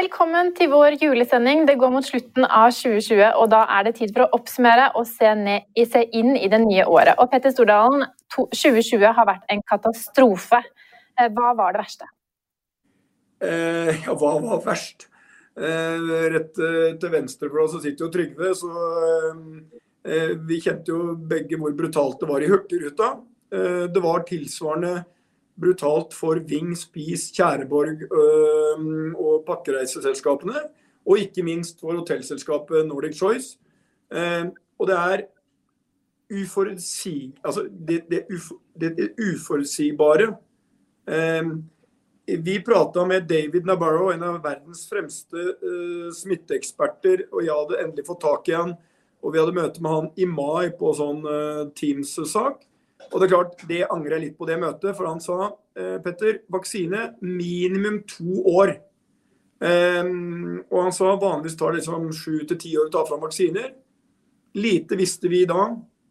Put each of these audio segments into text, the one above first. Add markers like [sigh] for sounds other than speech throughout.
Velkommen til vår julesending. Det går mot slutten av 2020, og da er det tid for å oppsummere og se, ned, se inn i det nye året. Og Petter Stordalen, 2020 har vært en katastrofe. Eh, hva var det verste? Eh, ja, hva var verst? Eh, rett eh, til venstre for oss sitter jo Trygve, så eh, eh, vi kjente jo begge hvor brutalt det var i Hurtigruta. det var tilsvarende brutalt for Ving, Spis, Tjæreborg øh, og pakkereiseselskapene. Og ikke minst for hotellselskapet Nordic Choice. Eh, og det er uforutsig, altså det, det, det, det uforutsigbare. Eh, vi prata med David Nabarro, en av verdens fremste eh, smitteeksperter. Og jeg hadde endelig fått tak i han. Og vi hadde møte med han i mai på sånn uh, Teams-sak. Og det er klart, det angrer jeg litt på det møtet, for han sa eh, Petter, vaksine minimum to år. Um, og han sa vanligvis tar det liksom sju til ti år å ta fram vaksiner. Lite visste vi da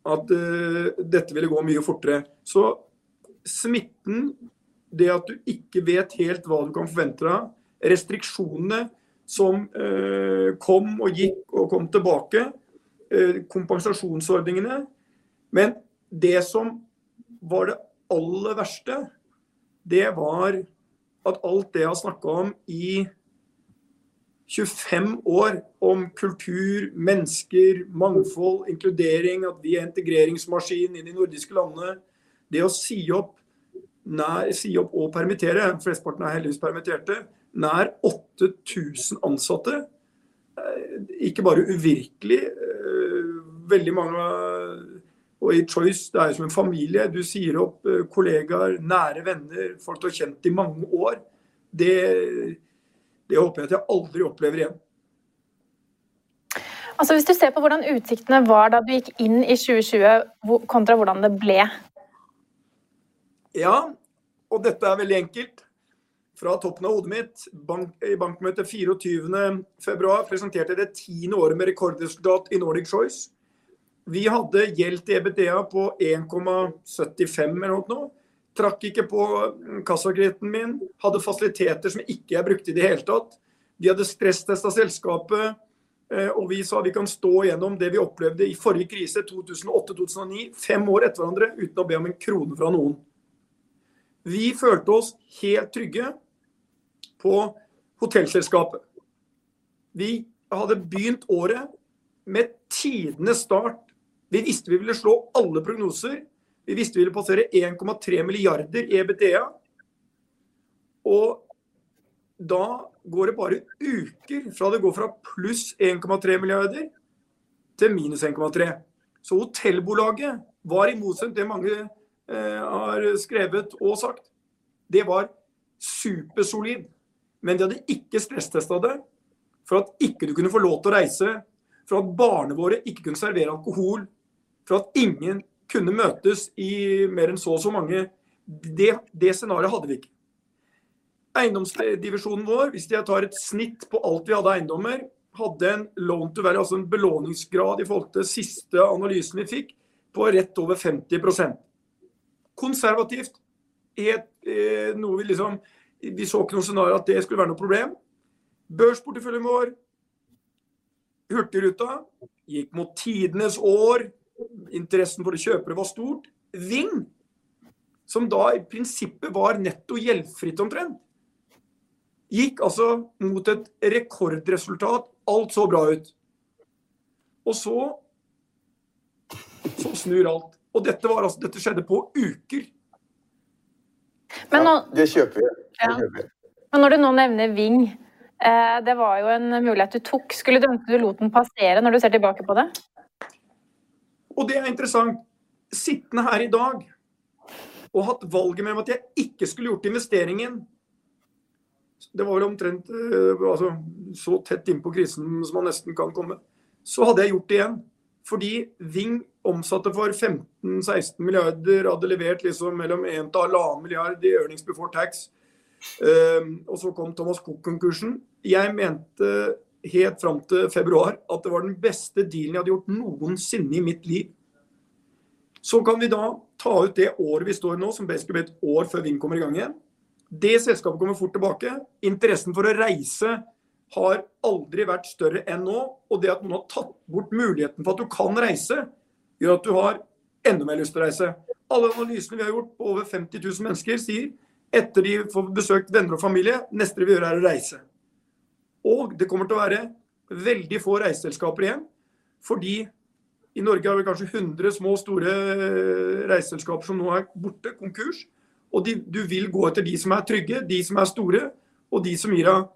at uh, dette ville gå mye fortere. Så smitten, det at du ikke vet helt hva du kan forvente deg, restriksjonene som uh, kom og gikk og kom tilbake, uh, kompensasjonsordningene Men det som var det aller verste, det var at alt det jeg har snakka om i 25 år, om kultur, mennesker, mangfold, inkludering, at vi er integreringsmaskin i de nordiske landene, det å si opp, nær, si opp og permittere, flesteparten er heldigvis permitterte, nær 8000 ansatte. Eh, ikke bare uvirkelig. Eh, veldig mange og i Choice det er jo som en familie. Du sier opp eh, kollegaer, nære venner, folk du har kjent i mange år. Det, det håper jeg at jeg aldri opplever igjen. Altså Hvis du ser på hvordan utsiktene var da du gikk inn i 2020, kontra hvordan det ble? Ja, og dette er veldig enkelt. Fra toppen av hodet mitt, bank, i bankmøtet 24.2, presenterte jeg det tiende året med rekordresultat i Nordic Choice. Vi hadde gjeld til EBDA på 1,75 eller noe. Trakk ikke på kassakreditten min. Hadde fasiliteter som ikke jeg brukte i det hele tatt. Vi hadde stresstesta selskapet. Eh, og vi sa vi kan stå gjennom det vi opplevde i forrige krise, 2008-2009, fem år etter hverandre, uten å be om en krone fra noen. Vi følte oss helt trygge på hotellselskapet. Vi hadde begynt året med tidenes start vi visste vi ville slå alle prognoser. Vi visste vi ville passere 1,3 milliarder EBTA. Og da går det bare uker fra det går fra pluss 1,3 milliarder til minus 1,3. Så hotellbolaget var i motsetning til mange eh, har skrevet og sagt. Det var supersolid. Men de hadde ikke stresstesta det for at ikke du kunne få lov til å reise. For at barna våre ikke kunne servere alkohol for at ingen kunne møtes i mer enn så og så mange. Det, det scenarioet hadde vi ikke. Eiendomsdivisjonen vår, hvis jeg tar et snitt på alt vi hadde eiendommer, hadde en loan to value, altså en belåningsgrad i forhold til siste analysen vi fikk, på rett over 50% Konservativt. Helt, eh, noe vi liksom Vi så ikke noe scenario at det skulle være noe problem. Børsporteføljen vår, Hurtigruta, gikk mot tidenes år interessen for å kjøpe det var stort. Ving, som da i prinsippet var netto gjeldfritt omtrent, gikk altså mot et rekordresultat. Alt så bra ut. Og så så snur alt. Og dette, var, altså, dette skjedde på uker. Men nå, ja, det kjøper vi. Ja. Men når du nå nevner Ving, eh, det var jo en mulighet du tok. Skulle du ønske du lot den passere når du ser tilbake på det? Og det er interessant. Sittende her i dag og hatt valget mellom at jeg ikke skulle gjort investeringen Det var vel omtrent eh, altså, så tett innpå krisen som man nesten kan komme. Så hadde jeg gjort det igjen. Fordi Ving omsatte for 15-16 milliarder, hadde levert liksom mellom 1 til 1,5 milliard i earnings before tax. Um, og så kom Thomas Cook-konkursen. Jeg mente helt fram til februar at det var den beste dealen jeg hadde gjort noensinne i mitt liv. Så kan vi da ta ut det året vi står i nå, som basically blir et år før Vind kommer i gang igjen. Det selskapet kommer fort tilbake. Interessen for å reise har aldri vært større enn nå. Og det at noen har tatt bort muligheten for at du kan reise, gjør at du har enda mer lyst til å reise. Alle analysene vi har gjort på over 50 000 mennesker, sier etter de får besøkt venner og familie, neste de vil gjøre er å reise. Og det kommer til å være veldig få reiseselskaper igjen. Fordi i Norge har vi kanskje 100 små, store reiseselskaper som nå er borte, konkurs. Og de, du vil gå etter de som er trygge, de som er store, og de som gir deg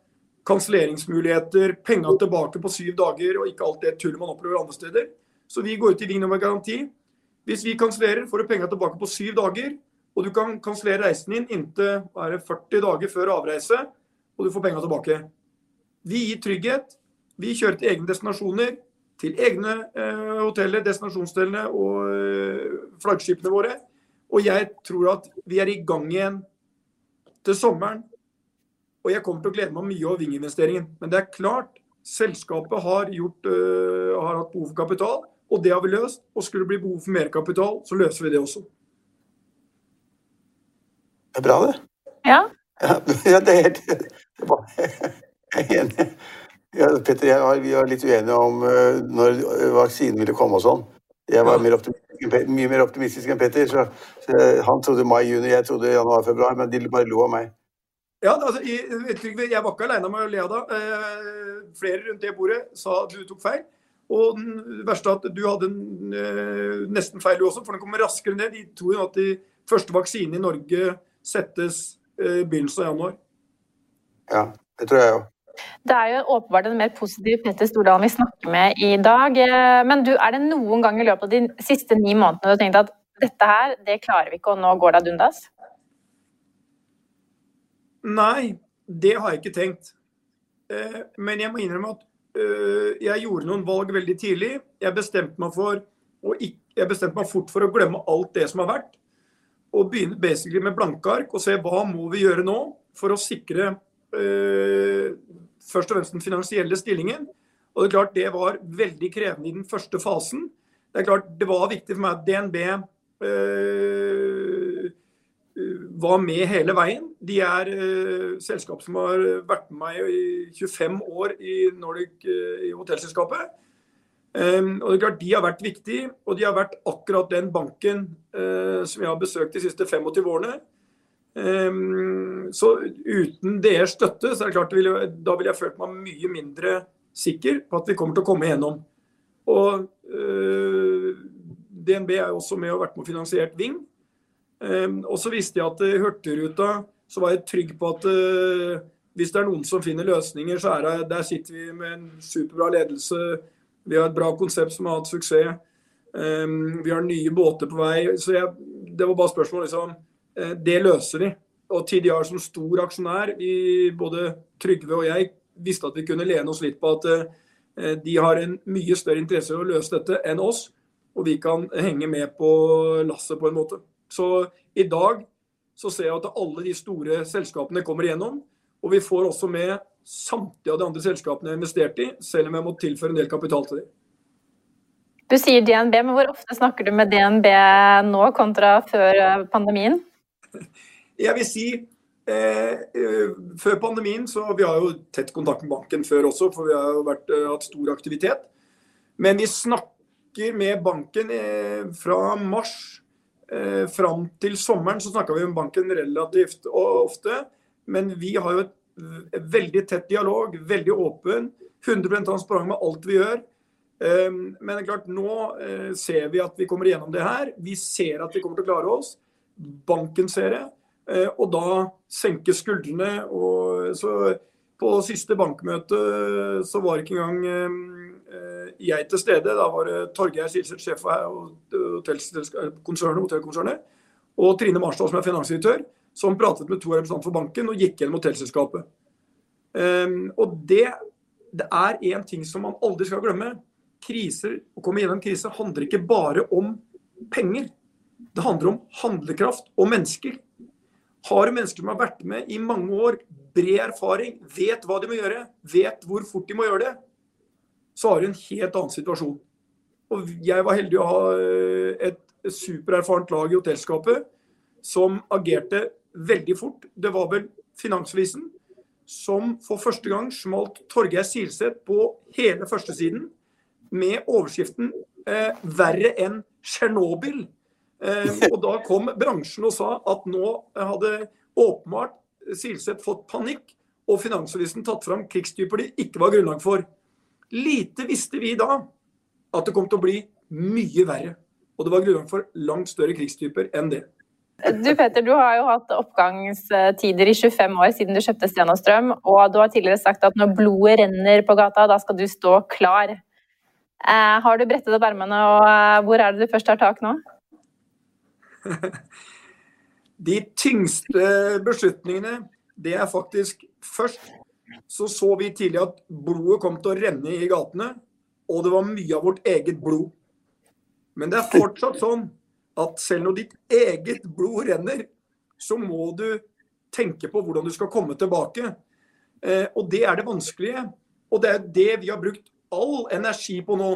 kanselleringsmuligheter, penga tilbake på syv dager og ikke alt det tullet man opplever andre steder. Så vi går ut i Ving med garanti. Hvis vi kansellerer, får du penga tilbake på syv dager. Og du kan kansellere reisen din inntil 40 dager før avreise, og du får penga tilbake. Vi gir trygghet. Vi kjører til egne destinasjoner, til egne eh, hoteller, destinasjonsdelene og eh, flaggskipene våre. Og jeg tror at vi er i gang igjen til sommeren. Og jeg kommer til å glede meg mye over Ving-investeringen. Men det er klart, selskapet har, gjort, øh, har hatt behov for kapital, og det har vi løst. Og skulle det bli behov for mer kapital, så løser vi det også. Det er bra, det. Ja. ja [laughs] det er helt [laughs] Jeg er enig. Ja, Petter, jeg var, vi var litt uenige om uh, når vaksinen ville komme og sånn. Jeg var mer mye mer optimistisk enn Petter. Så, så han trodde mai-juni, jeg trodde januar-februar. Men de bare lo av meg. Ja, altså, jeg, jeg var ikke aleine med å le av det. Eh, flere rundt det bordet sa du tok feil. Og den verste at du hadde en, eh, nesten feil du også, for den kommer raskere ned. De tror at de første vaksinene i Norge settes eh, begynnelsen av januar. Ja, det tror jeg òg. Det er jo åpenbart en mer positiv Petter Stordalen vi snakker med i dag. Eh, men du, er det noen gang i løpet av de siste ni månedene du har tenkt at dette her, det klarer vi ikke, og nå går det ad undas? Nei, det har jeg ikke tenkt. Eh, men jeg må innrømme at jeg gjorde noen valg veldig tidlig. Jeg bestemte meg for jeg bestemte meg fort for å glemme alt det som har vært og begynne basically med blanke ark og se hva må vi gjøre nå for å sikre først og fremst den finansielle stillingen. Og Det er klart det var veldig krevende i den første fasen. Det er klart det var viktig for meg at DNB øh, var med hele veien. De er øh, selskap som har vært med meg i 25 år i Nordic i hotellselskapet. Um, og det er klart De har vært viktige, og de har vært akkurat den banken som jeg har besøkt de siste 25 årene. Um, så uten deres støtte, så er det klart da ville jeg følt meg mye mindre sikker på at vi kommer til å komme igjennom. Og uh, DNB er jo også med og vært med og finansiert Ving. Um, og så visste jeg at uh, Hurtigruta så var jeg trygg på at uh, hvis det er noen som finner løsninger, så er det, der sitter vi med en superbra ledelse vi har et bra konsept som har hatt suksess. Um, vi har nye båter på vei. Så jeg, det var bare spørsmål, liksom. Uh, det løser vi. Og TDR som stor aksjonær, vi, både Trygve og jeg, visste at vi kunne lene oss litt på at uh, de har en mye større interesse i å løse dette enn oss. Og vi kan henge med på lasset på en måte. Så i dag så ser jeg at alle de store selskapene kommer igjennom. Og vi får også med samtlige av de andre selskapene jeg har investert i, selv om jeg må tilføre en del kapital til dem. Du sier DNB, men hvor ofte snakker du med DNB nå kontra før eh, pandemien? Jeg vil si eh, eh, før pandemien så Vi har jo tett kontakt med banken før også, for vi har jo vært, eh, hatt stor aktivitet. Men vi snakker med banken eh, fra mars eh, fram til sommeren. Så snakka vi med banken relativt ofte. Men vi har jo et veldig tett dialog, veldig åpen. 100 transparent med alt vi gjør. Ehm, men det er klart, nå eh, ser vi at vi kommer igjennom det her. Vi ser at vi kommer til å klare oss. Banken ser det. Eh, og da senke skuldrene. Og så på siste bankmøte så var ikke engang eh, jeg til stede. Da var det Torgeir Silseth, sjef for hotellkonsernet, og Trine Marstad, som er finansdirektør som pratet med to representanter for banken og gikk gjennom hotellselskapet. Um, og det, det er én ting som man aldri skal glemme. Kriser, Å komme gjennom kriser handler ikke bare om penger. Det handler om handlekraft og mennesker. Har du mennesker som har vært med i mange år, bred erfaring, vet hva de må gjøre, vet hvor fort de må gjøre det, så har du en helt annen situasjon. Og jeg var heldig å ha eh, et supererfarent lag i hotellskapet som agerte veldig fort. Det var vel Finansavisen som for første gang smalt Torgeir Silseth på hele førstesiden med overskriften eh, 'Verre enn Tsjernobyl'. Eh, og da kom bransjen og sa at nå hadde åpenbart Silseth fått panikk, og Finansavisen tatt fram krigstyper det ikke var grunnlag for. Lite visste vi da at det kom til å bli mye verre. Og det var grunnlag for langt større krigstyper enn det. Du Peter, du har jo hatt oppgangstider i 25 år siden du kjøpte Sten og Strøm, og du har tidligere sagt at når blodet renner på gata, da skal du stå klar. Eh, har du brettet opp ermene, og eh, hvor er det du først tar tak nå? [laughs] De tyngste beslutningene, det er faktisk først så så vi tidlig at blodet kom til å renne i gatene, og det var mye av vårt eget blod. Men det er fortsatt sånn at selv når ditt eget blod renner, så må du tenke på hvordan du skal komme tilbake. Eh, og det er det vanskelige. Og det er det vi har brukt all energi på nå.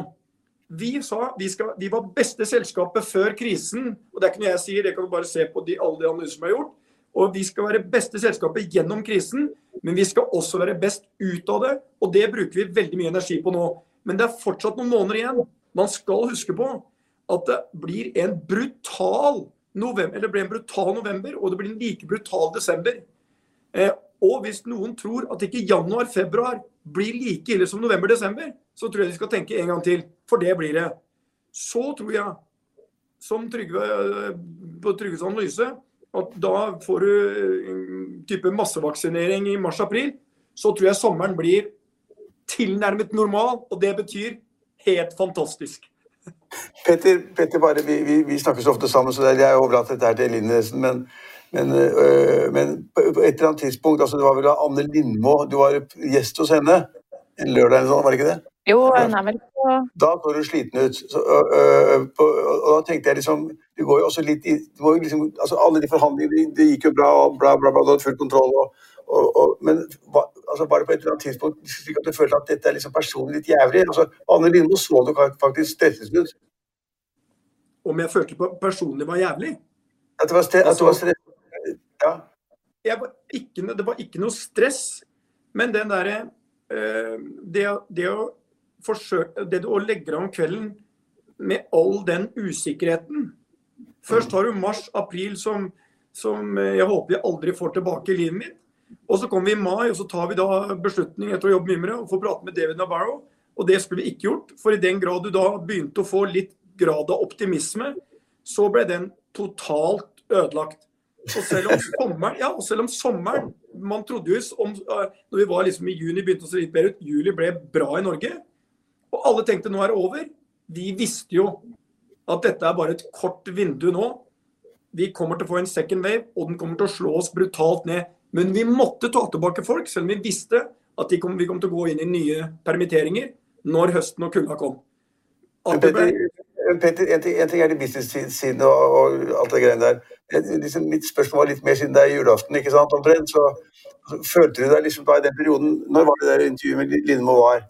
Vi sa vi, skal, vi var beste selskapet før krisen, og det er ikke noe jeg sier, det kan du bare se på de, alle de analysene som er gjort. Og vi skal være beste selskapet gjennom krisen, men vi skal også være best ut av det. Og det bruker vi veldig mye energi på nå. Men det er fortsatt noen måneder igjen. Man skal huske på at det blir en brutal november, eller det blir en brutal november, og det blir en like brutal desember. Eh, og hvis noen tror at ikke januar-februar blir like ille som november-desember, så tror jeg de skal tenke en gang til. For det blir det. Så tror jeg, som Trygve, eh, på Trygves analyse, at da får du en type massevaksinering i mars-april. Så tror jeg sommeren blir tilnærmet normal, og det betyr helt fantastisk. Petter, Petter bare, vi, vi, vi, snakker så ofte sammen, så jeg overlater dette her til Nesen. Men, men, øh, men, på et eller annet tidspunkt altså Det var vel Anne Lindmo, du var gjest hos henne en lørdag eller sånn, var det ikke det? Jo, hun er vel på Da så du sliten ut. Så, øh, på, og da tenkte jeg liksom Det går jo også litt i liksom, altså Alle de forhandlingene, det gikk jo bra, og bla, bla, bla, du hadde full kontroll. og og, og, men altså bare på et eller annet tidspunkt slik at du følte at dette er liksom personlig litt jævlig. Altså, Anne Lindmo så du faktisk stresset ut. Om jeg følte på personlig var jævlig? At det var, stre altså, var stress? Ja. Var ikke, det var ikke noe stress, men den derre øh, det, det, å forsøke Det å legge deg om kvelden med all den usikkerheten Først har du mars-april som, som jeg håper jeg aldri får tilbake i livet mitt. Og så kommer vi i mai, og så tar vi da beslutning etter å jobbe mye med det, og får prate med David Navarro. Og det skulle vi ikke gjort. For i den grad du da begynte å få litt grad av optimisme, så ble den totalt ødelagt. Og selv om sommeren, ja, og selv om sommeren Man trodde jo om, eh, når vi var liksom i juni, begynte å se litt bedre ut, juli ble bra i Norge. Og alle tenkte nå er det over. De visste jo at dette er bare et kort vindu nå. Vi kommer til å få en second wave, og den kommer til å slå oss brutalt ned. Men vi måtte ta tilbake folk, selv om vi visste at kom, vi kom til å gå inn i nye permitteringer når høsten og kulda kom. Petter, Petter, en, ting, en ting er det business-siden og, og, alt det greiene der. Liksom, mitt spørsmål var litt mer siden det er julaften, ikke sant, omtrent. Så, så, følte du deg liksom da i den perioden Når var det der intervjuet med Lindmo var?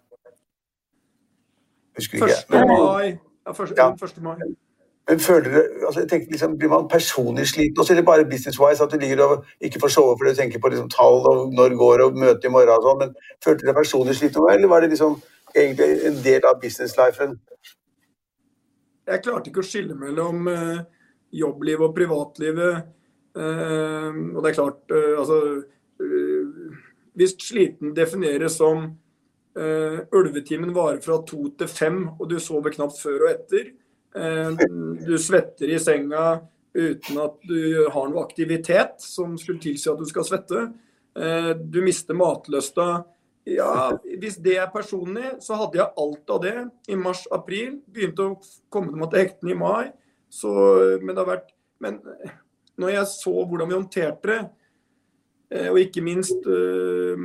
Husker ikke. 1. mai. Ja, første, Ja. 1. mai. Men føler du, altså jeg tenkte liksom, Blir man personlig sliten også, eller bare business-wise? At du ligger og ikke får sove fordi du tenker på liksom, tall og når går og møte i morgen og sånn. Men følte du deg personlig sliten, eller var det liksom egentlig en del av business-lifen? Jeg klarte ikke å skille mellom uh, jobbliv og privatlivet. Uh, og det er klart, uh, altså Hvis sliten defineres som ulvetimen varer fra to til fem, og du sover knapt før og etter, Uh, du svetter i senga uten at du har noe aktivitet som skulle tilsi at du skal svette. Uh, du mister matlysta. Ja, hvis det er personlig, så hadde jeg alt av det i mars-april. Begynte å komme meg til hektene i mai. Så, men, det har vært, men når jeg så hvordan vi håndterte det, og ikke minst uh,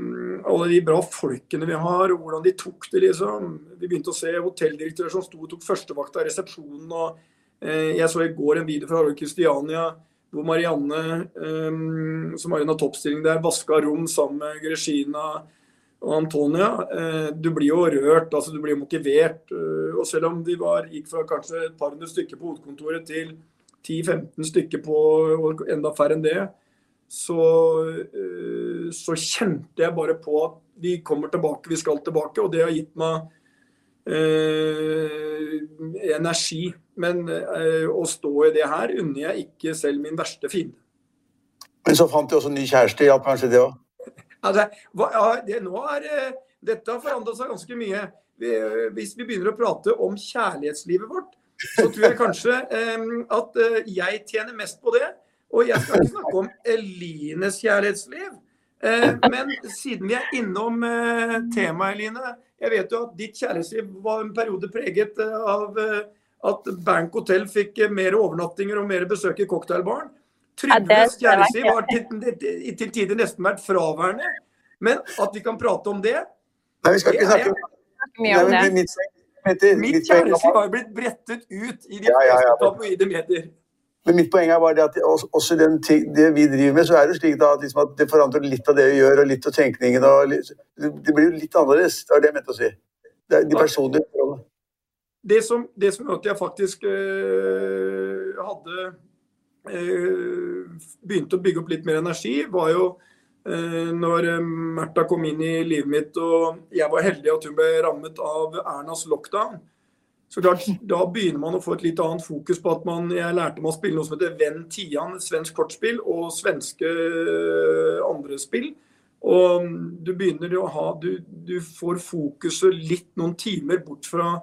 alle de bra folkene vi har, og hvordan de tok det, liksom. Vi begynte å se hotelldirektører som sto og tok førstevakta i resepsjonen. og eh, Jeg så i går en video fra Harald Kristiania hvor Marianne, eh, som har en av toppstilling der, vaska rom sammen med Gregina og Antonia. Eh, du blir jo rørt, altså du blir motivert. og selv om de var, gikk fra kanskje et par hundre stykker på hovedkontoret til 10-15 stykker på, og enda færre enn det, så, eh, så kjente jeg bare på at vi kommer tilbake, vi skal tilbake. Og det har gitt meg eh, energi. Men eh, å stå i det her unner jeg ikke selv min verste fiende. Men så fant du også ny kjæreste, hjalp kanskje det òg? Altså, ja, det, er, eh, dette har forandret seg ganske mye. Vi, hvis vi begynner å prate om kjærlighetslivet vårt, så tror jeg kanskje eh, at eh, jeg tjener mest på det. Og jeg skal ikke snakke om Elines kjærlighetsliv. Eh, men siden vi er innom eh, temaet, Eline. Jeg vet jo at ditt kjærlighetsliv var en periode preget eh, av at Bank Hotel fikk mer overnattinger og mer besøk i cocktailbaren. Trygves kjærlighetsliv har til, til tider nesten vært fraværende. Men at vi kan prate om det Nei, vi skal ikke snakke Mye om det. Mitt, kjærlighetsliv har blitt brettet ut i de Ja, ja, ja. fleste tabloide medier. Men mitt poeng er bare det at også, den det vi driver med, så er det slik da, at, liksom at det forandrer litt av det vi gjør, og litt av tenkningen. Det blir jo litt annerledes. Det var det jeg mente å si. Det er de personlige forholdene. Det som, det som at jeg faktisk øh, hadde øh, Begynte å bygge opp litt mer energi, var jo øh, når Märtha kom inn i livet mitt og jeg var heldig at hun ble rammet av Ernas lockdown. Så klart, Da begynner man å få et litt annet fokus på at man Jeg lærte meg å spille noe som heter Venn Tian, svensk kortspill, og svenske øh, andre spill. Og du begynner å ha Du, du får fokuset litt noen timer bort fra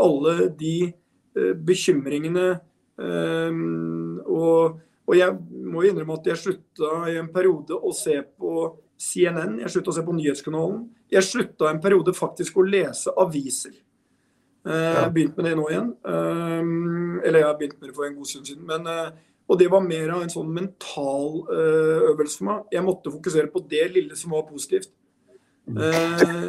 alle de eh, bekymringene. eh, og, og jeg må innrømme at jeg slutta i en periode å se på CNN. Jeg slutta å se på Nyhetskanalen. Jeg slutta en periode faktisk å lese aviser. Eh, Jeg har begynt med det nå igjen. Eh, eller jeg har begynt med det for en god stund siden. Men, eh, og det var mer av en sånn mental øvelse for meg. Jeg måtte fokusere på det lille som var positivt. Eh,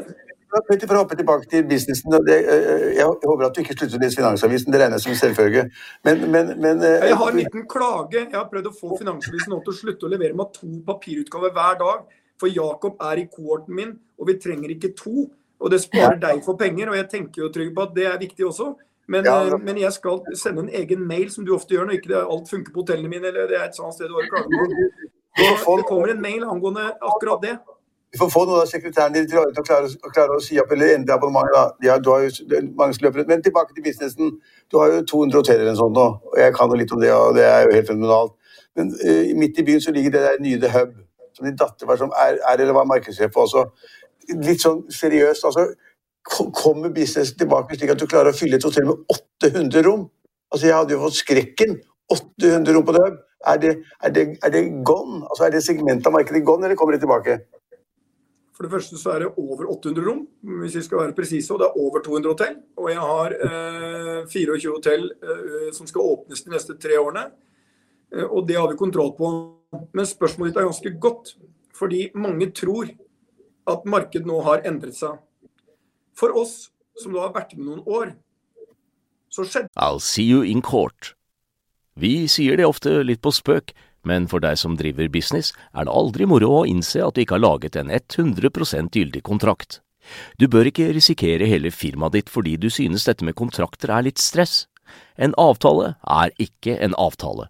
Petter, For å hoppe tilbake til businessen. jeg håper at du ikke slutter å lese Finansavisen, det regner jeg som selvfølge. Men, men, men Jeg har en liten klage. Jeg har prøvd å få Finansavisen nå til å slutte å levere meg to papirutgaver hver dag. For Jakob er i kohorten min, og vi trenger ikke to. Og det sparer deg for penger, og jeg tenker jo trygg på at det er viktig også. Men, Ja, eh, ja. men jeg skal sende en egen mail, som du ofte gjør når ikke alt funker på hotellene mine, eller det er et sånt sted du har å klage på. Det kommer en mail angående akkurat det. Vi får få noen av sekretærene dine til å- klare, å klare å si opp eller endre abonnementet. Ja, du har jo mange som løper. Men tilbake til businessen. Du har jo 200 hoteller eller sånn sånt nå, og jeg kan jo litt om det, og det er jo helt fenomenalt. Men uh, midt i byen så ligger det der nye The Hub, som din datter var som er, er eller var markedssjef på også. Litt sånn seriøst, altså. Kommer businessen tilbake slik at du klarer å fylle et hotell med 800 rom? Altså, jeg hadde jo fått skrekken. 800 rom på døv. Er det, er det, er det gone? Altså, er det segmentet av markedet gone, eller kommer det tilbake? For det første så er det over 800 rom, hvis vi skal være presise, og det er over 200 hotell. Og jeg har eh, 24 hotell eh, som skal åpnes de neste tre årene. Eh, og det har vi kontroll på. Men spørsmålet ditt er ganske godt. Fordi mange tror at markedet nå har endret seg. For oss som da har vært med noen år, så skjedde I'll see you in court. Vi sier det ofte litt på spøk, men for deg som driver business, er det aldri moro å innse at du ikke har laget en 100% gyldig kontrakt. Du bør ikke risikere hele firmaet ditt fordi du synes dette med kontrakter er litt stress. En avtale er ikke en avtale.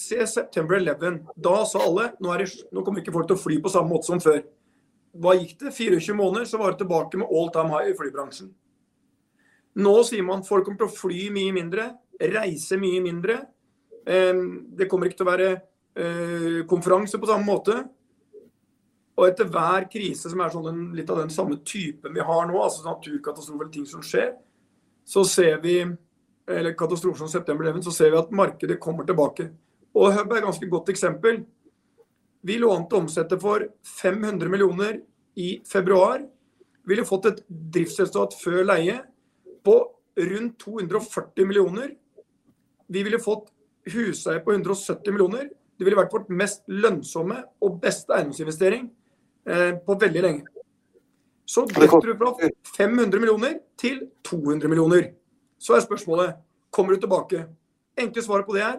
Se September 11. Da sa alle nå, det, nå kommer ikke folk til å fly på samme måte som før. Hva gikk det? 24 måneder, så var det tilbake med all time high i flybransjen. Nå sier man folk kommer til å fly mye mindre, reise mye mindre. Det kommer ikke til å være eh, konferanse på samme måte. Og etter hver krise som er sånn litt av den samme typen vi har nå, altså naturkatastrofer eller ting som skjer, så ser vi eller katastrofen som september 11, så ser vi at markedet kommer tilbake. Og Hub er et ganske godt eksempel. Vi lå an til å omsette for 500 millioner i februar. Vi ville fått et driftsresultat før leie på rundt 240 millioner. Vi ville fått husleie på 170 millioner. Det ville vært vårt mest lønnsomme og beste eiendomsinvestering eh, på veldig lenge. Så drifter du fra 500 millioner til 200 millioner. Så er spørsmålet kommer du tilbake. Enkle svaret på det er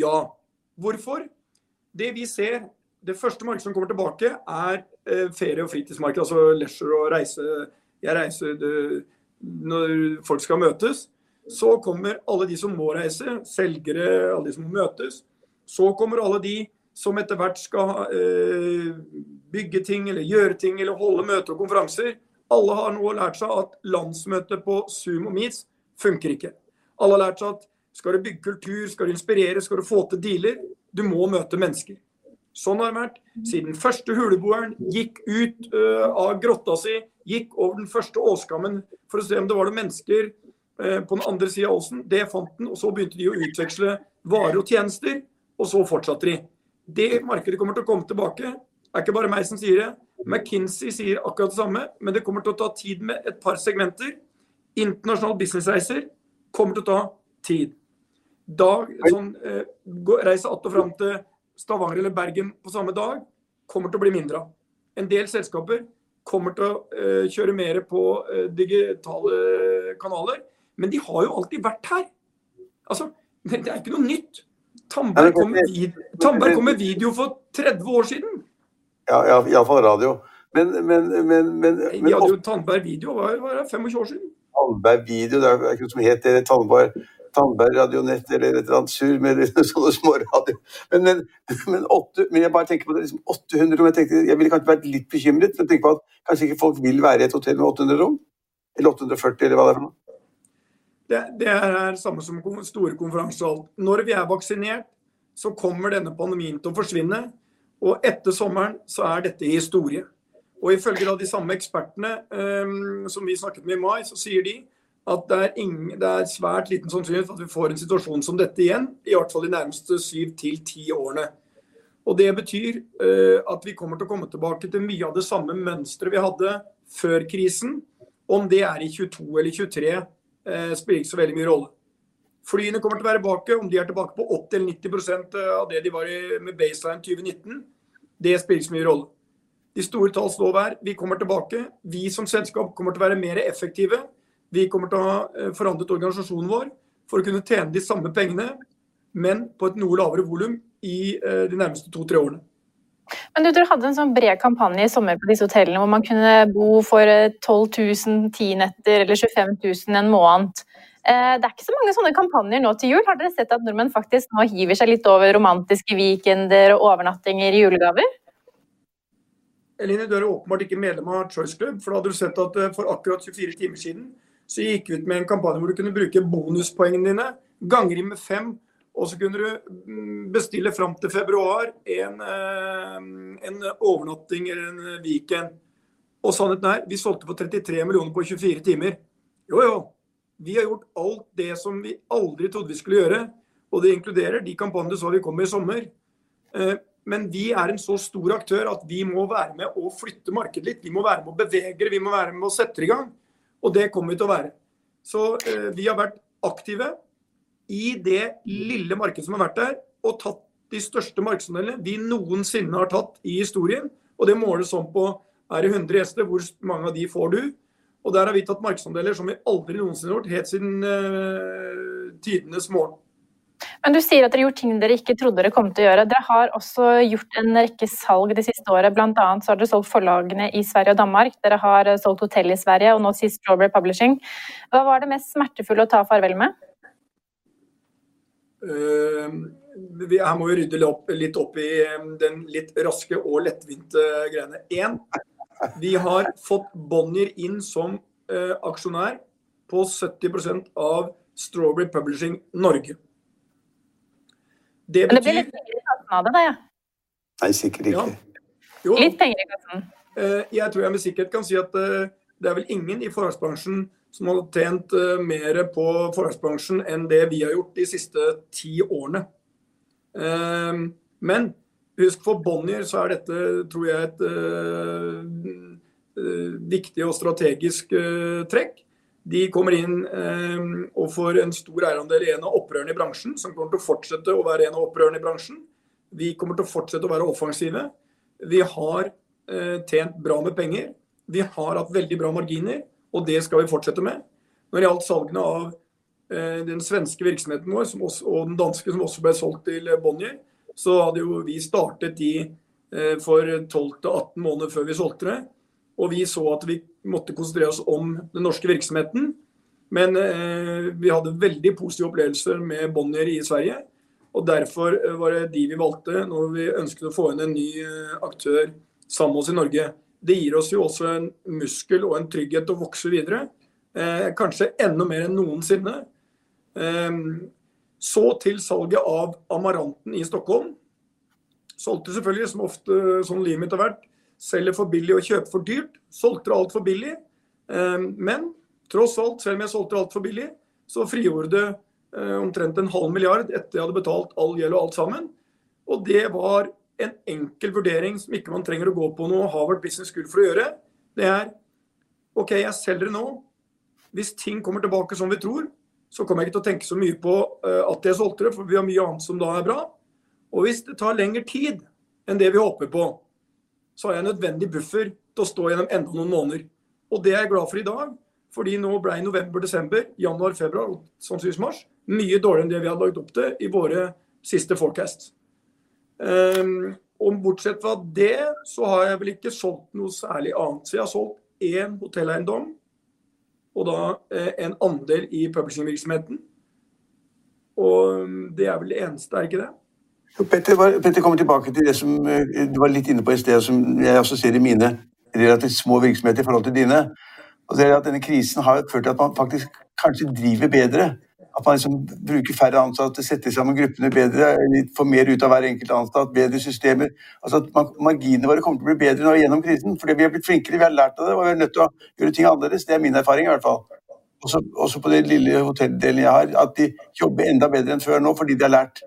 ja. Hvorfor? Det vi ser, det første markedet som kommer tilbake, er eh, ferie- og fritidsmarked. Altså leisure og reise. Jeg reiser når folk skal møtes. Så kommer alle de som må reise, selgere, alle de som må møtes. Så kommer alle de som etter hvert skal eh, bygge ting eller gjøre ting eller holde møter og konferanser. Alle har nå lært seg at landsmøtet på Zoom og Meets funker ikke. Alle har lært seg at skal du bygge kultur, skal du inspirere, skal du få til dealer, du må møte mennesker. Sånn har det vært siden første huleboeren gikk ut uh, av grotta si, gikk over den første åskammen for å se om det var noen mennesker uh, på den andre sida av åsen. Det fant den, og så begynte de å utveksle varer og tjenester, og så fortsatte de. Det markedet kommer til å komme tilbake. Det er ikke bare meg som sier det. McKinsey sier akkurat det samme, men det kommer til å ta tid med et par segmenter. Internasjonale businessreiser kommer til å ta tid. Da, sånn, eh, reise att og fram til Stavanger eller Bergen på samme dag kommer til å bli mindre av. En del selskaper kommer til å eh, kjøre mer på eh, digitale kanaler, men de har jo alltid vært her. Altså, det, det er ikke noe nytt. Tamberg kom, med video, kom med video for 30 år siden. Ja, ja iallfall radio. Men, men, men, men, Vi hadde jo Tandberg video, var, var 25 år siden. Tandberg video, det er ikke noe som het det. Tandberg, Tandberg Radionett eller et eller annet surr med [laughs] sånne små radio. Men, men, men, åtte, men, jeg bare tenker på det, liksom 800 rom. Jeg, tenkte, jeg ville kanskje vært litt bekymret, men tenker på at kanskje ikke folk vil være i et hotell med 800 rom? Eller 840, eller hva det er for noe. Det, det er samme som store alt. Når vi er vaksinert, så kommer denne pandemien til å forsvinne. Og etter sommeren så er dette historie. Og ifølge de samme ekspertene um, som vi snakket med i mai, så sier de at det er, ingen, det er svært liten sannsynlighet for at vi får en situasjon som dette igjen. I hvert fall de nærmeste syv til ti årene. Og Det betyr uh, at vi kommer til å komme tilbake til mye av det samme mønsteret vi hadde før krisen. Om det er i 22 eller 23, uh, spiller ikke så veldig mye rolle. Flyene kommer til å være tilbake. Om de er tilbake på 80 eller 90% av det de var i, med baseline 2019, det spiller ikke så mye rolle. De store tall står er vi kommer tilbake. Vi som selskap kommer til å være mer effektive. Vi kommer til å ha eh, forandret organisasjonen vår for å kunne tjene de samme pengene, men på et noe lavere volum i eh, de nærmeste to-tre årene. Men du, Dere hadde en sånn bred kampanje i sommer på disse hotellene hvor man kunne bo for 12 000 ti netter eller 25 000 en måned. Eh, det er ikke så mange sånne kampanjer nå til jul. Har dere sett at nordmenn faktisk nå hiver seg litt over romantiske weekender og overnattinger i julegaver? Eline, du er åpenbart ikke medlem av Choice Club. For da hadde du sett at eh, for akkurat 24 timer siden så gikk vi ut med en kampanje hvor du kunne bruke bonuspoengene dine, ganger inn med fem, og så kunne du mm, bestille fram til februar en, eh, en overnatting eller en weekend. Og sannheten er, vi solgte for 33 millioner på 24 timer. Jo, jo. Vi har gjort alt det som vi aldri trodde vi skulle gjøre. Og det inkluderer de kampanjene som vi kom med i sommer. Eh, men vi er en så stor aktør at vi må være med å flytte markedet litt. Vi må være med å bevege det, vi må være med å sette det i gang. Og det kommer vi til å være. Så eh, vi har vært aktive i det lille markedet som har vært der, og tatt de største markedsandelene vi noensinne har tatt i historien. Og det måles sånn på er det 100 gjester, hvor mange av de får du? Og der har vi tatt markedsandeler som vi aldri noensinne har gjort, helt siden eh, tidenes morgen. Men du sier at dere gjort ting dere ikke trodde dere kom til å gjøre. Dere har også gjort en rekke salg det siste året. Blant annet så har dere solgt forlagene i Sverige og Danmark. Dere har eh, solgt hotell i Sverige, og nå sist Strawberry Publishing. Hva var det mest smertefulle å ta farvel med? Uh, vi, her må vi rydde opp, litt opp i den litt raske og lettvinte greiene. Én, vi har fått Bonnier inn som uh, aksjonær på 70% av Strawberry Publishing Norge. Det betyr... Men det blir litt penger i kassen av det, da? Ja. Nei, sikkert ikke. Ja. Litt penger i kassen? Eh, jeg tror jeg med sikkerhet kan si at eh, det er vel ingen i forlagsbransjen som har tjent uh, mer på forlagsbransjen enn det vi har gjort de siste ti årene. Uh, men husk, for Bonnier så er dette, tror jeg, et uh, viktig og strategisk trekk. De kommer inn og får en stor eierandel i en av opprørene i bransjen, som kommer til å fortsette å være en av opprørene i bransjen. Vi kommer til å fortsette å være offensive. Vi har tjent bra med penger. Vi har hatt veldig bra marginer, og det skal vi fortsette med. Når det gjaldt salgene av eh, den svenske virksomheten vår også, og den danske, som også ble solgt til Bonnier, så hadde jo vi startet de eh, for 12-18 måneder før vi solgte det. Og vi så at vi måtte konsentrere oss om den norske virksomheten. Men eh, vi hadde veldig positive opplevelser med Bonnier i Sverige. Og derfor eh, var det de vi valgte når vi ønsket å få inn en ny eh, aktør sammen med oss i Norge. Det gir oss jo også en muskel og en trygghet til å vokse videre. Eh, kanskje enda mer enn noensinne. Eh, så til salget av Amaranten i Stockholm. Solgte selvfølgelig, som ofte sånn livet mitt har vært, selger for billig og kjøper for dyrt. Solgte altfor billig. Eh, men tross alt, selv om jeg solgte altfor billig, så frigjorde det eh, omtrent en halv milliard etter jeg hadde betalt all gjeld og alt sammen. Og det var en enkel vurdering som ikke man trenger å gå på noe Harvard Business School for å gjøre. Det er OK, jeg selger det nå. Hvis ting kommer tilbake som vi tror, så kommer jeg ikke til å tenke så mye på uh, at jeg solgte det, for vi har mye annet som da er bra. Og hvis det tar lengre tid enn det vi håper på, så har jeg en nødvendig buffer til å stå gjennom enda noen måneder. Og det er jeg glad for i dag, fordi nå ble november, desember, januar, februar og sannsynligvis mars mye dårligere enn det vi hadde lagt opp til i våre siste forecasts. Um, og bortsett fra det, så har jeg vel ikke solgt noe særlig annet. Så jeg har solgt én hotelleiendom og da eh, en andel i publishingvirksomheten. Og mm, det er vel det eneste, er ikke det? Petter, Petter kommer tilbake til det som eh, du var litt inne på i sted, som jeg også ser i mine relativt små virksomheter i forhold til dine. Og det er at Denne krisen har ført til at man faktisk kanskje driver bedre. At man liksom bruker færre ansatte, setter sammen gruppene bedre, får mer ut av hver enkelt ansatt, bedre systemer. Altså at Marginene våre kommer til å bli bedre nå gjennom krisen. Fordi vi har blitt flinkere, vi har lært av det, og vi er nødt til å gjøre ting annerledes. Det er min erfaring i hvert fall. Også, også på den lille hotelldelen jeg har, at de jobber enda bedre enn før nå fordi de har lært.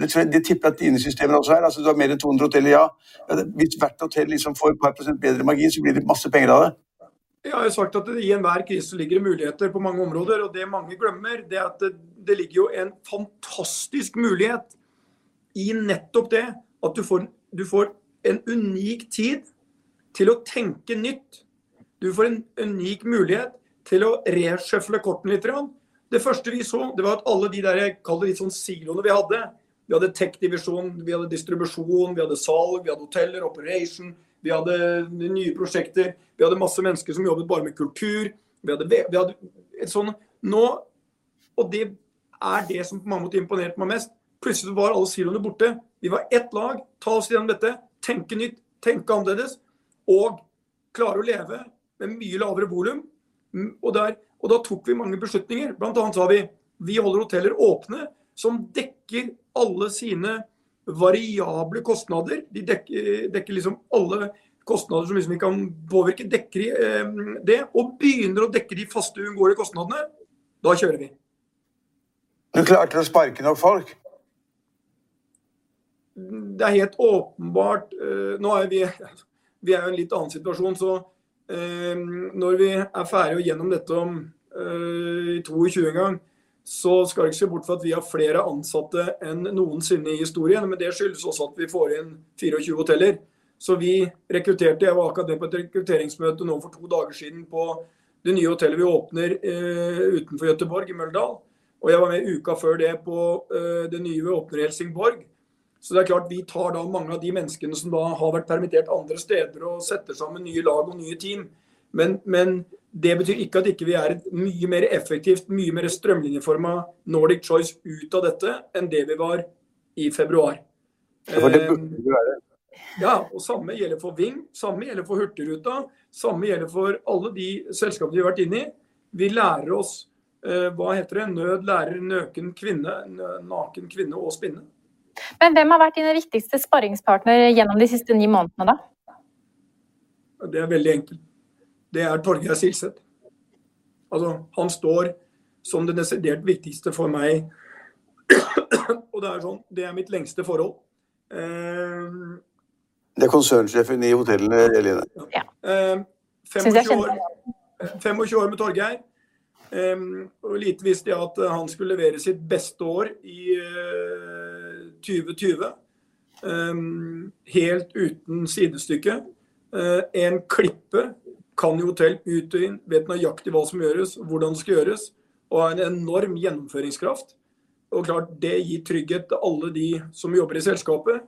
Det, tipper at dine systemer også er. altså Du har mer enn 200 hoteller, ja. Hvis hvert hotell liksom får et par prosent bedre margin, så blir det masse penger av det. Jeg har jo sagt at I enhver krise ligger det muligheter på mange områder. og Det mange glemmer, det er at det, det ligger jo en fantastisk mulighet i nettopp det at du får, du får en unik tid til å tenke nytt. Du får en unik mulighet til å resjøfle kortene litt. Det første vi så, det var at alle de der, jeg kaller det litt sånn siloene vi hadde Vi hadde tech-divisjon, vi hadde distribusjon, vi hadde salg, vi hadde hoteller, operation, vi hadde nye prosjekter. Vi hadde masse mennesker som jobbet bare med kultur. Vi hadde, vi hadde et sånn nå, Og det er det som på mange måter imponerte meg mest. Plutselig var alle siloene borte. Vi var ett lag. Ta oss gjennom dette. Tenke nytt, tenke annerledes. Og klare å leve med mye lavere volum. Og, og, da tok vi mange beslutninger. Blant annet sa vi vi holder hoteller åpne som dekker alle sine variable kostnader. De dekker, dekker liksom alle kostnader som liksom vi kan påvirke. Dekker de eh, det, og begynner å dekke de faste uunngåelige kostnadene, da kjører vi. Du klarte å sparke nok folk? Det er helt åpenbart eh, Nå er vi, vi er jo i en litt annen situasjon, så eh, når vi er ferdige gjennom dette om eh, 22 en gang, så skal det ikke se bort fra at vi har flere ansatte enn noensinne i historien. Men det skyldes også at vi får inn 24 hoteller. Så vi rekrutterte, Jeg var akkurat på et rekrutteringsmøte nå for to dager siden på det nye hotellet vi åpner eh, utenfor Gøteborg, i Møldal. Og jeg var med uka før det på eh, det nye vi åpner i Helsingborg. Så det er klart Vi tar da mange av de menneskene som da har vært permittert andre steder og setter sammen nye lag og nye team. Men, men det betyr ikke at ikke vi er et mye mer effektivt, mye mer strømlinjeforma Nordic Choice ut av dette enn det vi var i februar. For det burde vi være. Ja, og samme gjelder for Ving, samme gjelder for Hurtigruta, samme gjelder for alle de selskapene vi har vært inne i. Vi lærer oss eh, hva heter det, nød lærer nøken kvinne, naken kvinne å spinne. Men hvem har vært dine viktigste sparringspartner gjennom de siste ni månedene, da? Det er veldig enkelt det er Torgeir Silseth. Altså, han står som det desidert viktigste for meg. [clears throat] og det er sånn, det er mitt lengste forhold. Eh, Det er konsernsjefen i hotellene, Eline. eh, 25 år, 25 år med Torgeir. Um, og lite visste jeg at han skulle levere sitt beste år i eh, 2020. Um, helt uten sidestykke. Eh, en klippe kan jo hotell ut og inn, vet nøyaktig hva som gjøres, hvordan det skal gjøres, og har en enorm gjennomføringskraft. Og klart, Det gir trygghet til alle de som jobber i selskapet.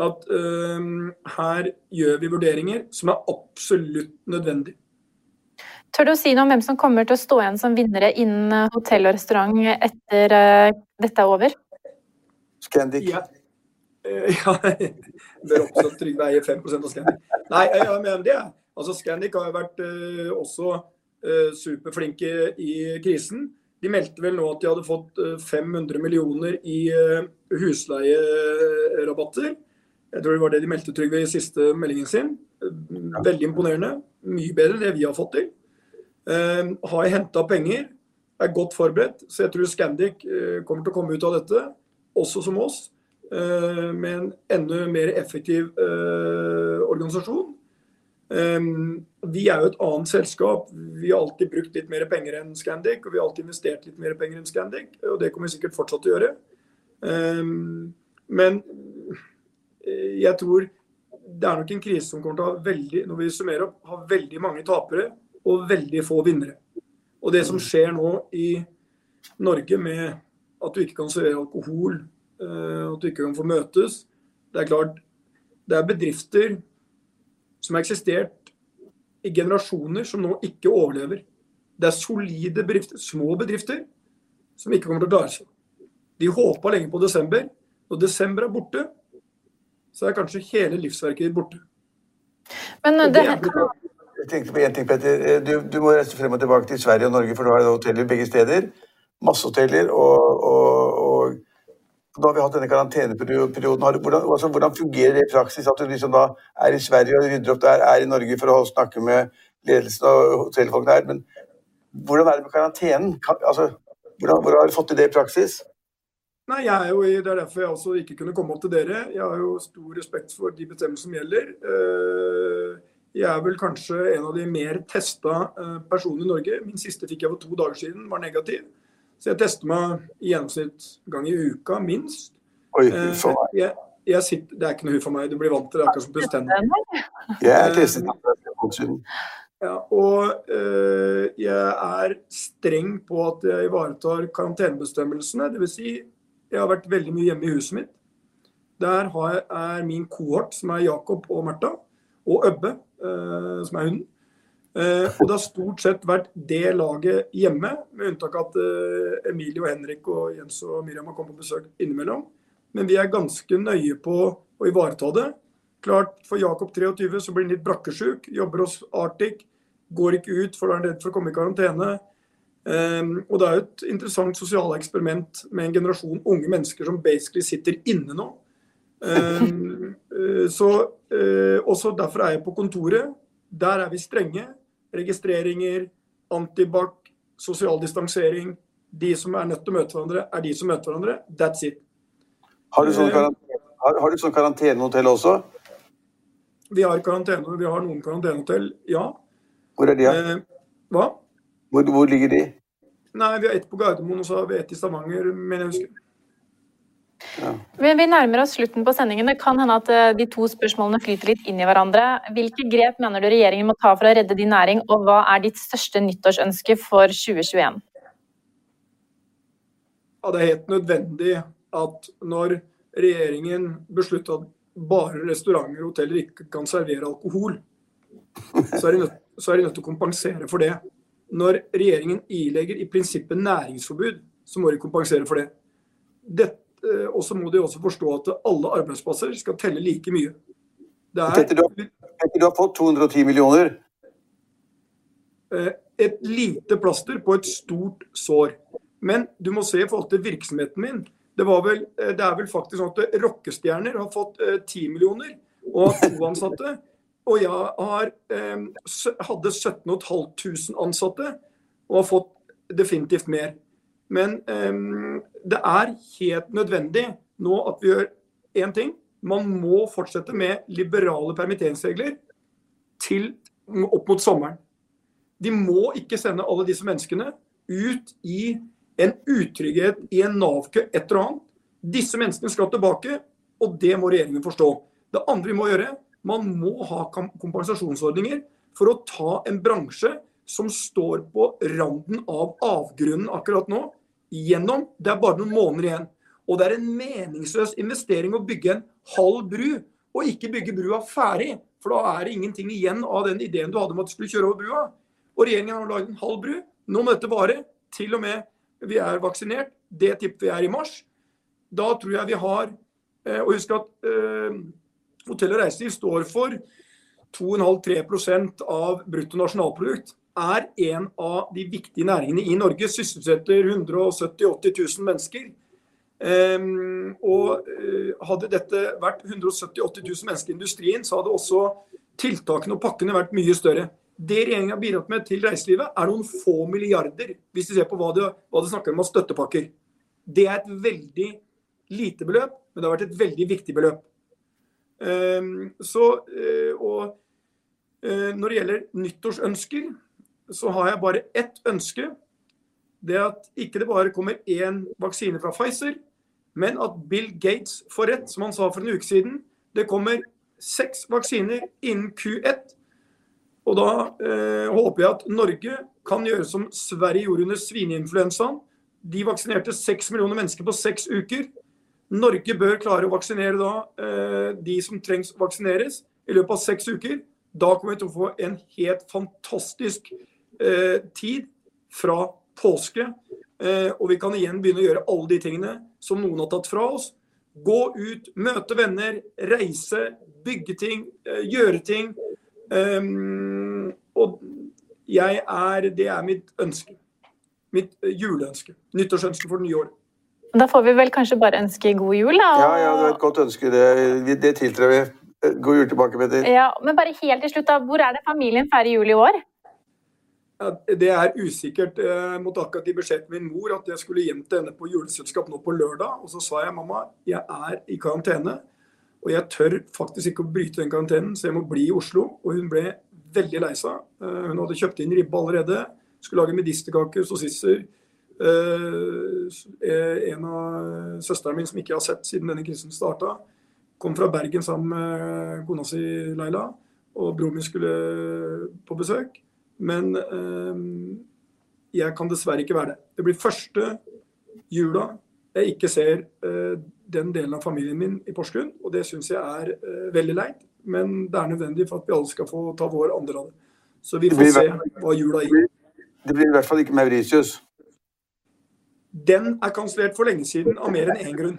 At um, her gjør vi vurderinger som er absolutt nødvendige. Tør du å si noe om hvem som kommer til å stå igjen som vinnere innen eh, hotell og restaurant etter uh, dette er over? Scandic. Ja. Eh, [laughs] ja, Bør at Trygve eier 5 av Scandic. Nei, jeg mener det. Altså, Scandic har jo vært eh, også eh, superflinke i krisen. De meldte vel nå at de hadde fått eh, 500 millioner i eh, husleierabatter. Jeg tror det var det de meldte Trygve i siste meldingen sin. Eh, Veldig imponerende. Mye bedre enn det vi har fått til. Eh, har henta penger, er godt forberedt. Så jeg tror Scandic eh, kommer til å komme ut av dette, også som oss, eh, med en enda mer effektiv eh, organisasjon. Eh, vi er jo et annet selskap. Vi har alltid brukt litt mer penger enn Scandic, og vi har alltid investert litt mer penger enn Scandic, og det kommer vi sikkert fortsatt til å gjøre. Eh, men eh, jeg tror det er nok en krise som kommer til å ha veldig, når vi summerer opp, ha veldig mange tapere og veldig få vinnere. Og det som skjer nå i Norge med at du ikke kan servere alkohol, eh, at du ikke kan få møtes, det er klart det er bedrifter som har eksistert i generasjoner som nå ikke overlever. Det er solide bedrifter, små bedrifter, som ikke kommer til å klare seg. De håpa lenge på desember. Når desember er borte, så er kanskje hele livsverket ditt borte. Men det, det er Jeg tenkte på en ting, Petter. Eh, Du, du må reise frem og tilbake til Sverige og Norge, for du har hoteller begge steder. Masse hoteller. Og, og nå har vi hatt denne karanteneperioden. Hvordan, altså, hvordan fungerer det i praksis? At du liksom da er i Sverige og rydder opp der, er i Norge for å snakke med ledelsen og hotellfolkene her. Men hvordan er det med karantenen? Altså, hvordan, hvordan har du fått til det i praksis? Nei, jeg er jo, Det er derfor jeg også ikke kunne komme opp til dere. Jeg har jo stor respekt for de bestemmelsene som gjelder. Eh, Jeg er vel kanskje en av de mer testa eh, personene i Norge. Min siste fikk jeg for to dager siden, var negativ. Så jeg tester meg i gjennomsnitt gang i uka, minst. Oi, Eh, for meg. Jeg, jeg sitter, det er ikke noe huff for meg, du blir vant til det. akkurat som pusse tennene. Jeg er testet meg siden. Ja, og øh, jeg er streng på at jeg ivaretar karantenebestemmelsene. Dvs. Si, jeg har vært veldig mye hjemme i huset mitt. Der har jeg, er min kohort, som er Jakob og Märtha, og Øbbe, øh, som er hunden. Eh, og det har stort sett vært det laget hjemme, med unntak av at eh, Emilie og Henrik og Jens og Miriam har kommet på besøk innimellom. Men vi er ganske nøye på å ivareta det. Klart, For Jakob 23 så blir han litt brakkesjuk, jobber hos Arctic, går ikke ut for da er han redd for å komme i karantene. Um, og det er jo et interessant sosialt eksperiment med en generasjon unge mennesker som basically sitter inne nå. Eh, [laughs] så uh, Også derfor er jeg på kontoret. Der er vi strenge. Registreringer, antibac, sosial distansering. De som er nødt til å møte hverandre, er de som møter hverandre. That's it. Har du sånn karantene, har, har du sånn karantenehotell også? Vi har karantene, vi har noen karantenehotell, ja. Hvor er de? Ja? Eh, hva? Hvor, hvor ligger de? Nei, vi har ett på Gardermoen, og så har vi ett i Stavanger, mener jeg husker. Vi, vi nærmer oss slutten på sendingen. Det kan hende at eh, de to spørsmålene flyter litt inn i hverandre. Hvilke grep mener du regjeringen må ta for å redde din næring, og hva er ditt største nyttårsønske for 2021? Ja, det er helt nødvendig at når regjeringen beslutter at bare restauranter og hoteller ikke kan servere alkohol, så er de nødt, så er de nødt til å kompensere for det. Når regjeringen ilegger i prinsippet næringsforbud, så må de kompensere for det. Dette, og så må de også forstå at alle arbeidsplasser skal telle like mye. Det Petter, du har, du har fått 210 millioner. eh, et lite plaster på et stort sår. Men du må se i forhold til virksomheten min. Det, var vel, eh, det er vel faktisk sånn at rockestjerner har fått eh, 10 millioner og har to ansatte. Og jeg har, eh, hadde 17 500 ansatte. og har fått definitivt mer. Men um, det er helt nødvendig nå at vi gjør én ting. Man må fortsette med liberale permitteringsregler til opp mot sommeren. De må ikke sende alle disse menneskene ut i en utrygghet i en Nav-kø, et eller annet. Disse menneskene skal tilbake, og det må regjeringen forstå. Det andre vi må gjøre, man må ha kompensasjonsordninger for å ta en bransje som står på randen av avgrunnen akkurat nå, gjennom. Det er bare noen måneder igjen. Og det er en meningsløs investering å bygge en halv bru, og ikke bygge brua ferdig. For da er det ingenting igjen av den ideen du hadde om at du skulle kjøre over brua. Og regjeringen har laget en halv bru. Nå må dette vare til og med vi er vaksinert. Det tipper vi er i mars. Da tror jeg vi har eh, Og husk at eh, hotell og reiseliv står for 2,5-3% av bruttonasjonalprodukt. Er en av de viktige næringene i Norge. Sysselsetter 170 000-80 000 mennesker. Um, og uh, hadde dette vært 170 000-80 000 mennesker i industrien, så hadde også tiltakene og pakkene vært mye større. Det regjeringen har bidratt med til reiselivet, er noen få milliarder, hvis vi ser på hva det, hva de snakker om av støttepakker. Det er et veldig lite beløp, men det har vært et veldig viktig beløp. Um, så, uh, og uh, når det gjelder nyttårsønsker, så har jeg bare ett ønske. Det er at ikke det bare kommer én vaksine fra Pfizer, men at Bill Gates får rett, som han sa for en uke siden. Det kommer seks vaksiner innen Q1 og da eh, håper jeg at Norge kan gjøre som Sverige gjorde under svineinfluensaen. De vaksinerte seks millioner mennesker på seks uker. Norge bør klare å vaksinere da eh, de som trengs vaksineres i løpet av seks uker. Da kommer vi til å få en helt fantastisk tid fra påske. Eh, og vi kan igjen begynne å gjøre alle de tingene som noen har tatt fra oss. Gå ut, møte venner, reise, bygge ting, eh, gjøre ting. Um, og jeg er Det er mitt ønske. Mitt eh, juleønske. Nyttårsønske for det nye året. Da får vi vel kanskje bare ønske god jul, da. Ja, ja, det er et godt ønske. Det, det tiltrer vi. God jul tilbake, Petter. Ja, men bare helt til slutt, da. Hvor er det familien feirer jul i år? Det er usikkert. Jeg mot akkurat i beskjed til min mor at jeg skulle hjem til henne på juleselskap nå på lørdag. Og så sa jeg mamma, jeg er i karantene. Og jeg tør faktisk ikke å bryte den karantenen, så jeg må bli i Oslo. Og hun ble veldig lei seg. Eh, hun hadde kjøpt inn ribbe allerede. Skulle lage medisterkaker, sossiser. Eh, en av søstrene mine som ikke har sett siden denne krisen starta, kom fra Bergen sammen med kona si Leila. Og broren min skulle på besøk. Men eh, jeg kan dessverre ikke være det. Det blir første jula jeg ikke ser den delen av familien min i Porsgrunn. Og det syns jeg er uh, veldig leit, men det er nødvendig for at vi alle skal få ta vår andel av det. Så vi får se hva jula gir. Det blir i hvert fall ikke Mauritius. Den er kansellert for lenge siden av mer enn én grunn.